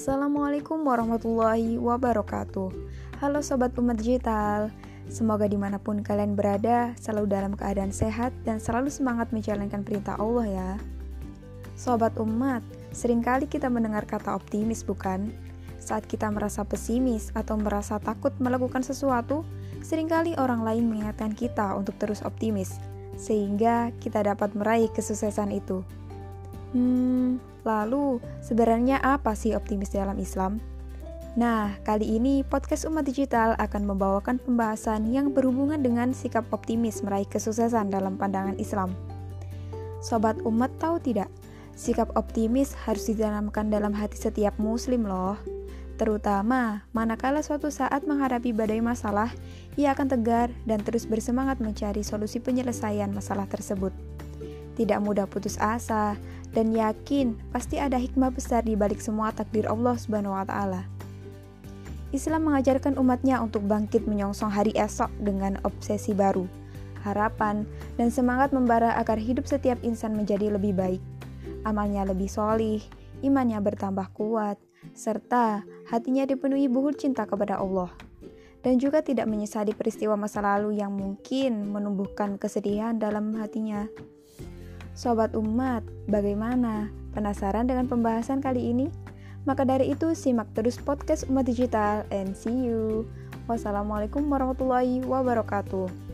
Assalamualaikum warahmatullahi wabarakatuh. Halo Sobat Umat Digital. Semoga di mana pun kalian berada selalu dalam keadaan sehat dan selalu semangat menjalankan perintah Allah ya. Sobat Umat, sering kali kita mendengar kata optimis bukan? Saat kita merasa pesimis atau merasa takut melakukan sesuatu, sering kali orang lain mengingatkan kita untuk terus optimis Sehingga kita dapat meraih kesuksesan itu. Hmm, lalu sebenarnya apa sih optimis dalam Islam? Nah, kali ini podcast Umat Digital akan membawakan pembahasan yang berhubungan dengan sikap optimis meraih kesuksesan dalam pandangan Islam. Sobat umat tahu tidak? Sikap optimis harus ditanamkan dalam hati setiap muslim loh. Terutama manakala suatu saat menghadapi badai masalah, ia akan tegar dan terus bersemangat mencari solusi penyelesaian masalah tersebut. Tidak mudah putus asa, dan yakin pasti ada hikmah besar di balik semua takdir Allah Subhanahu wa taala. Islam mengajarkan umatnya untuk bangkit menyongsong hari esok dengan obsesi baru, harapan, dan semangat membara agar hidup setiap insan menjadi lebih baik. Amalnya lebih solih, imannya bertambah kuat, serta hatinya dipenuhi buhur cinta kepada Allah. Dan juga tidak menyesali peristiwa masa lalu yang mungkin menumbuhkan kesedihan dalam hatinya. Sobat umat, bagaimana? Penasaran dengan pembahasan kali ini? Maka dari itu, simak terus podcast Umat Digital and see you. Wassalamualaikum warahmatullahi wabarakatuh.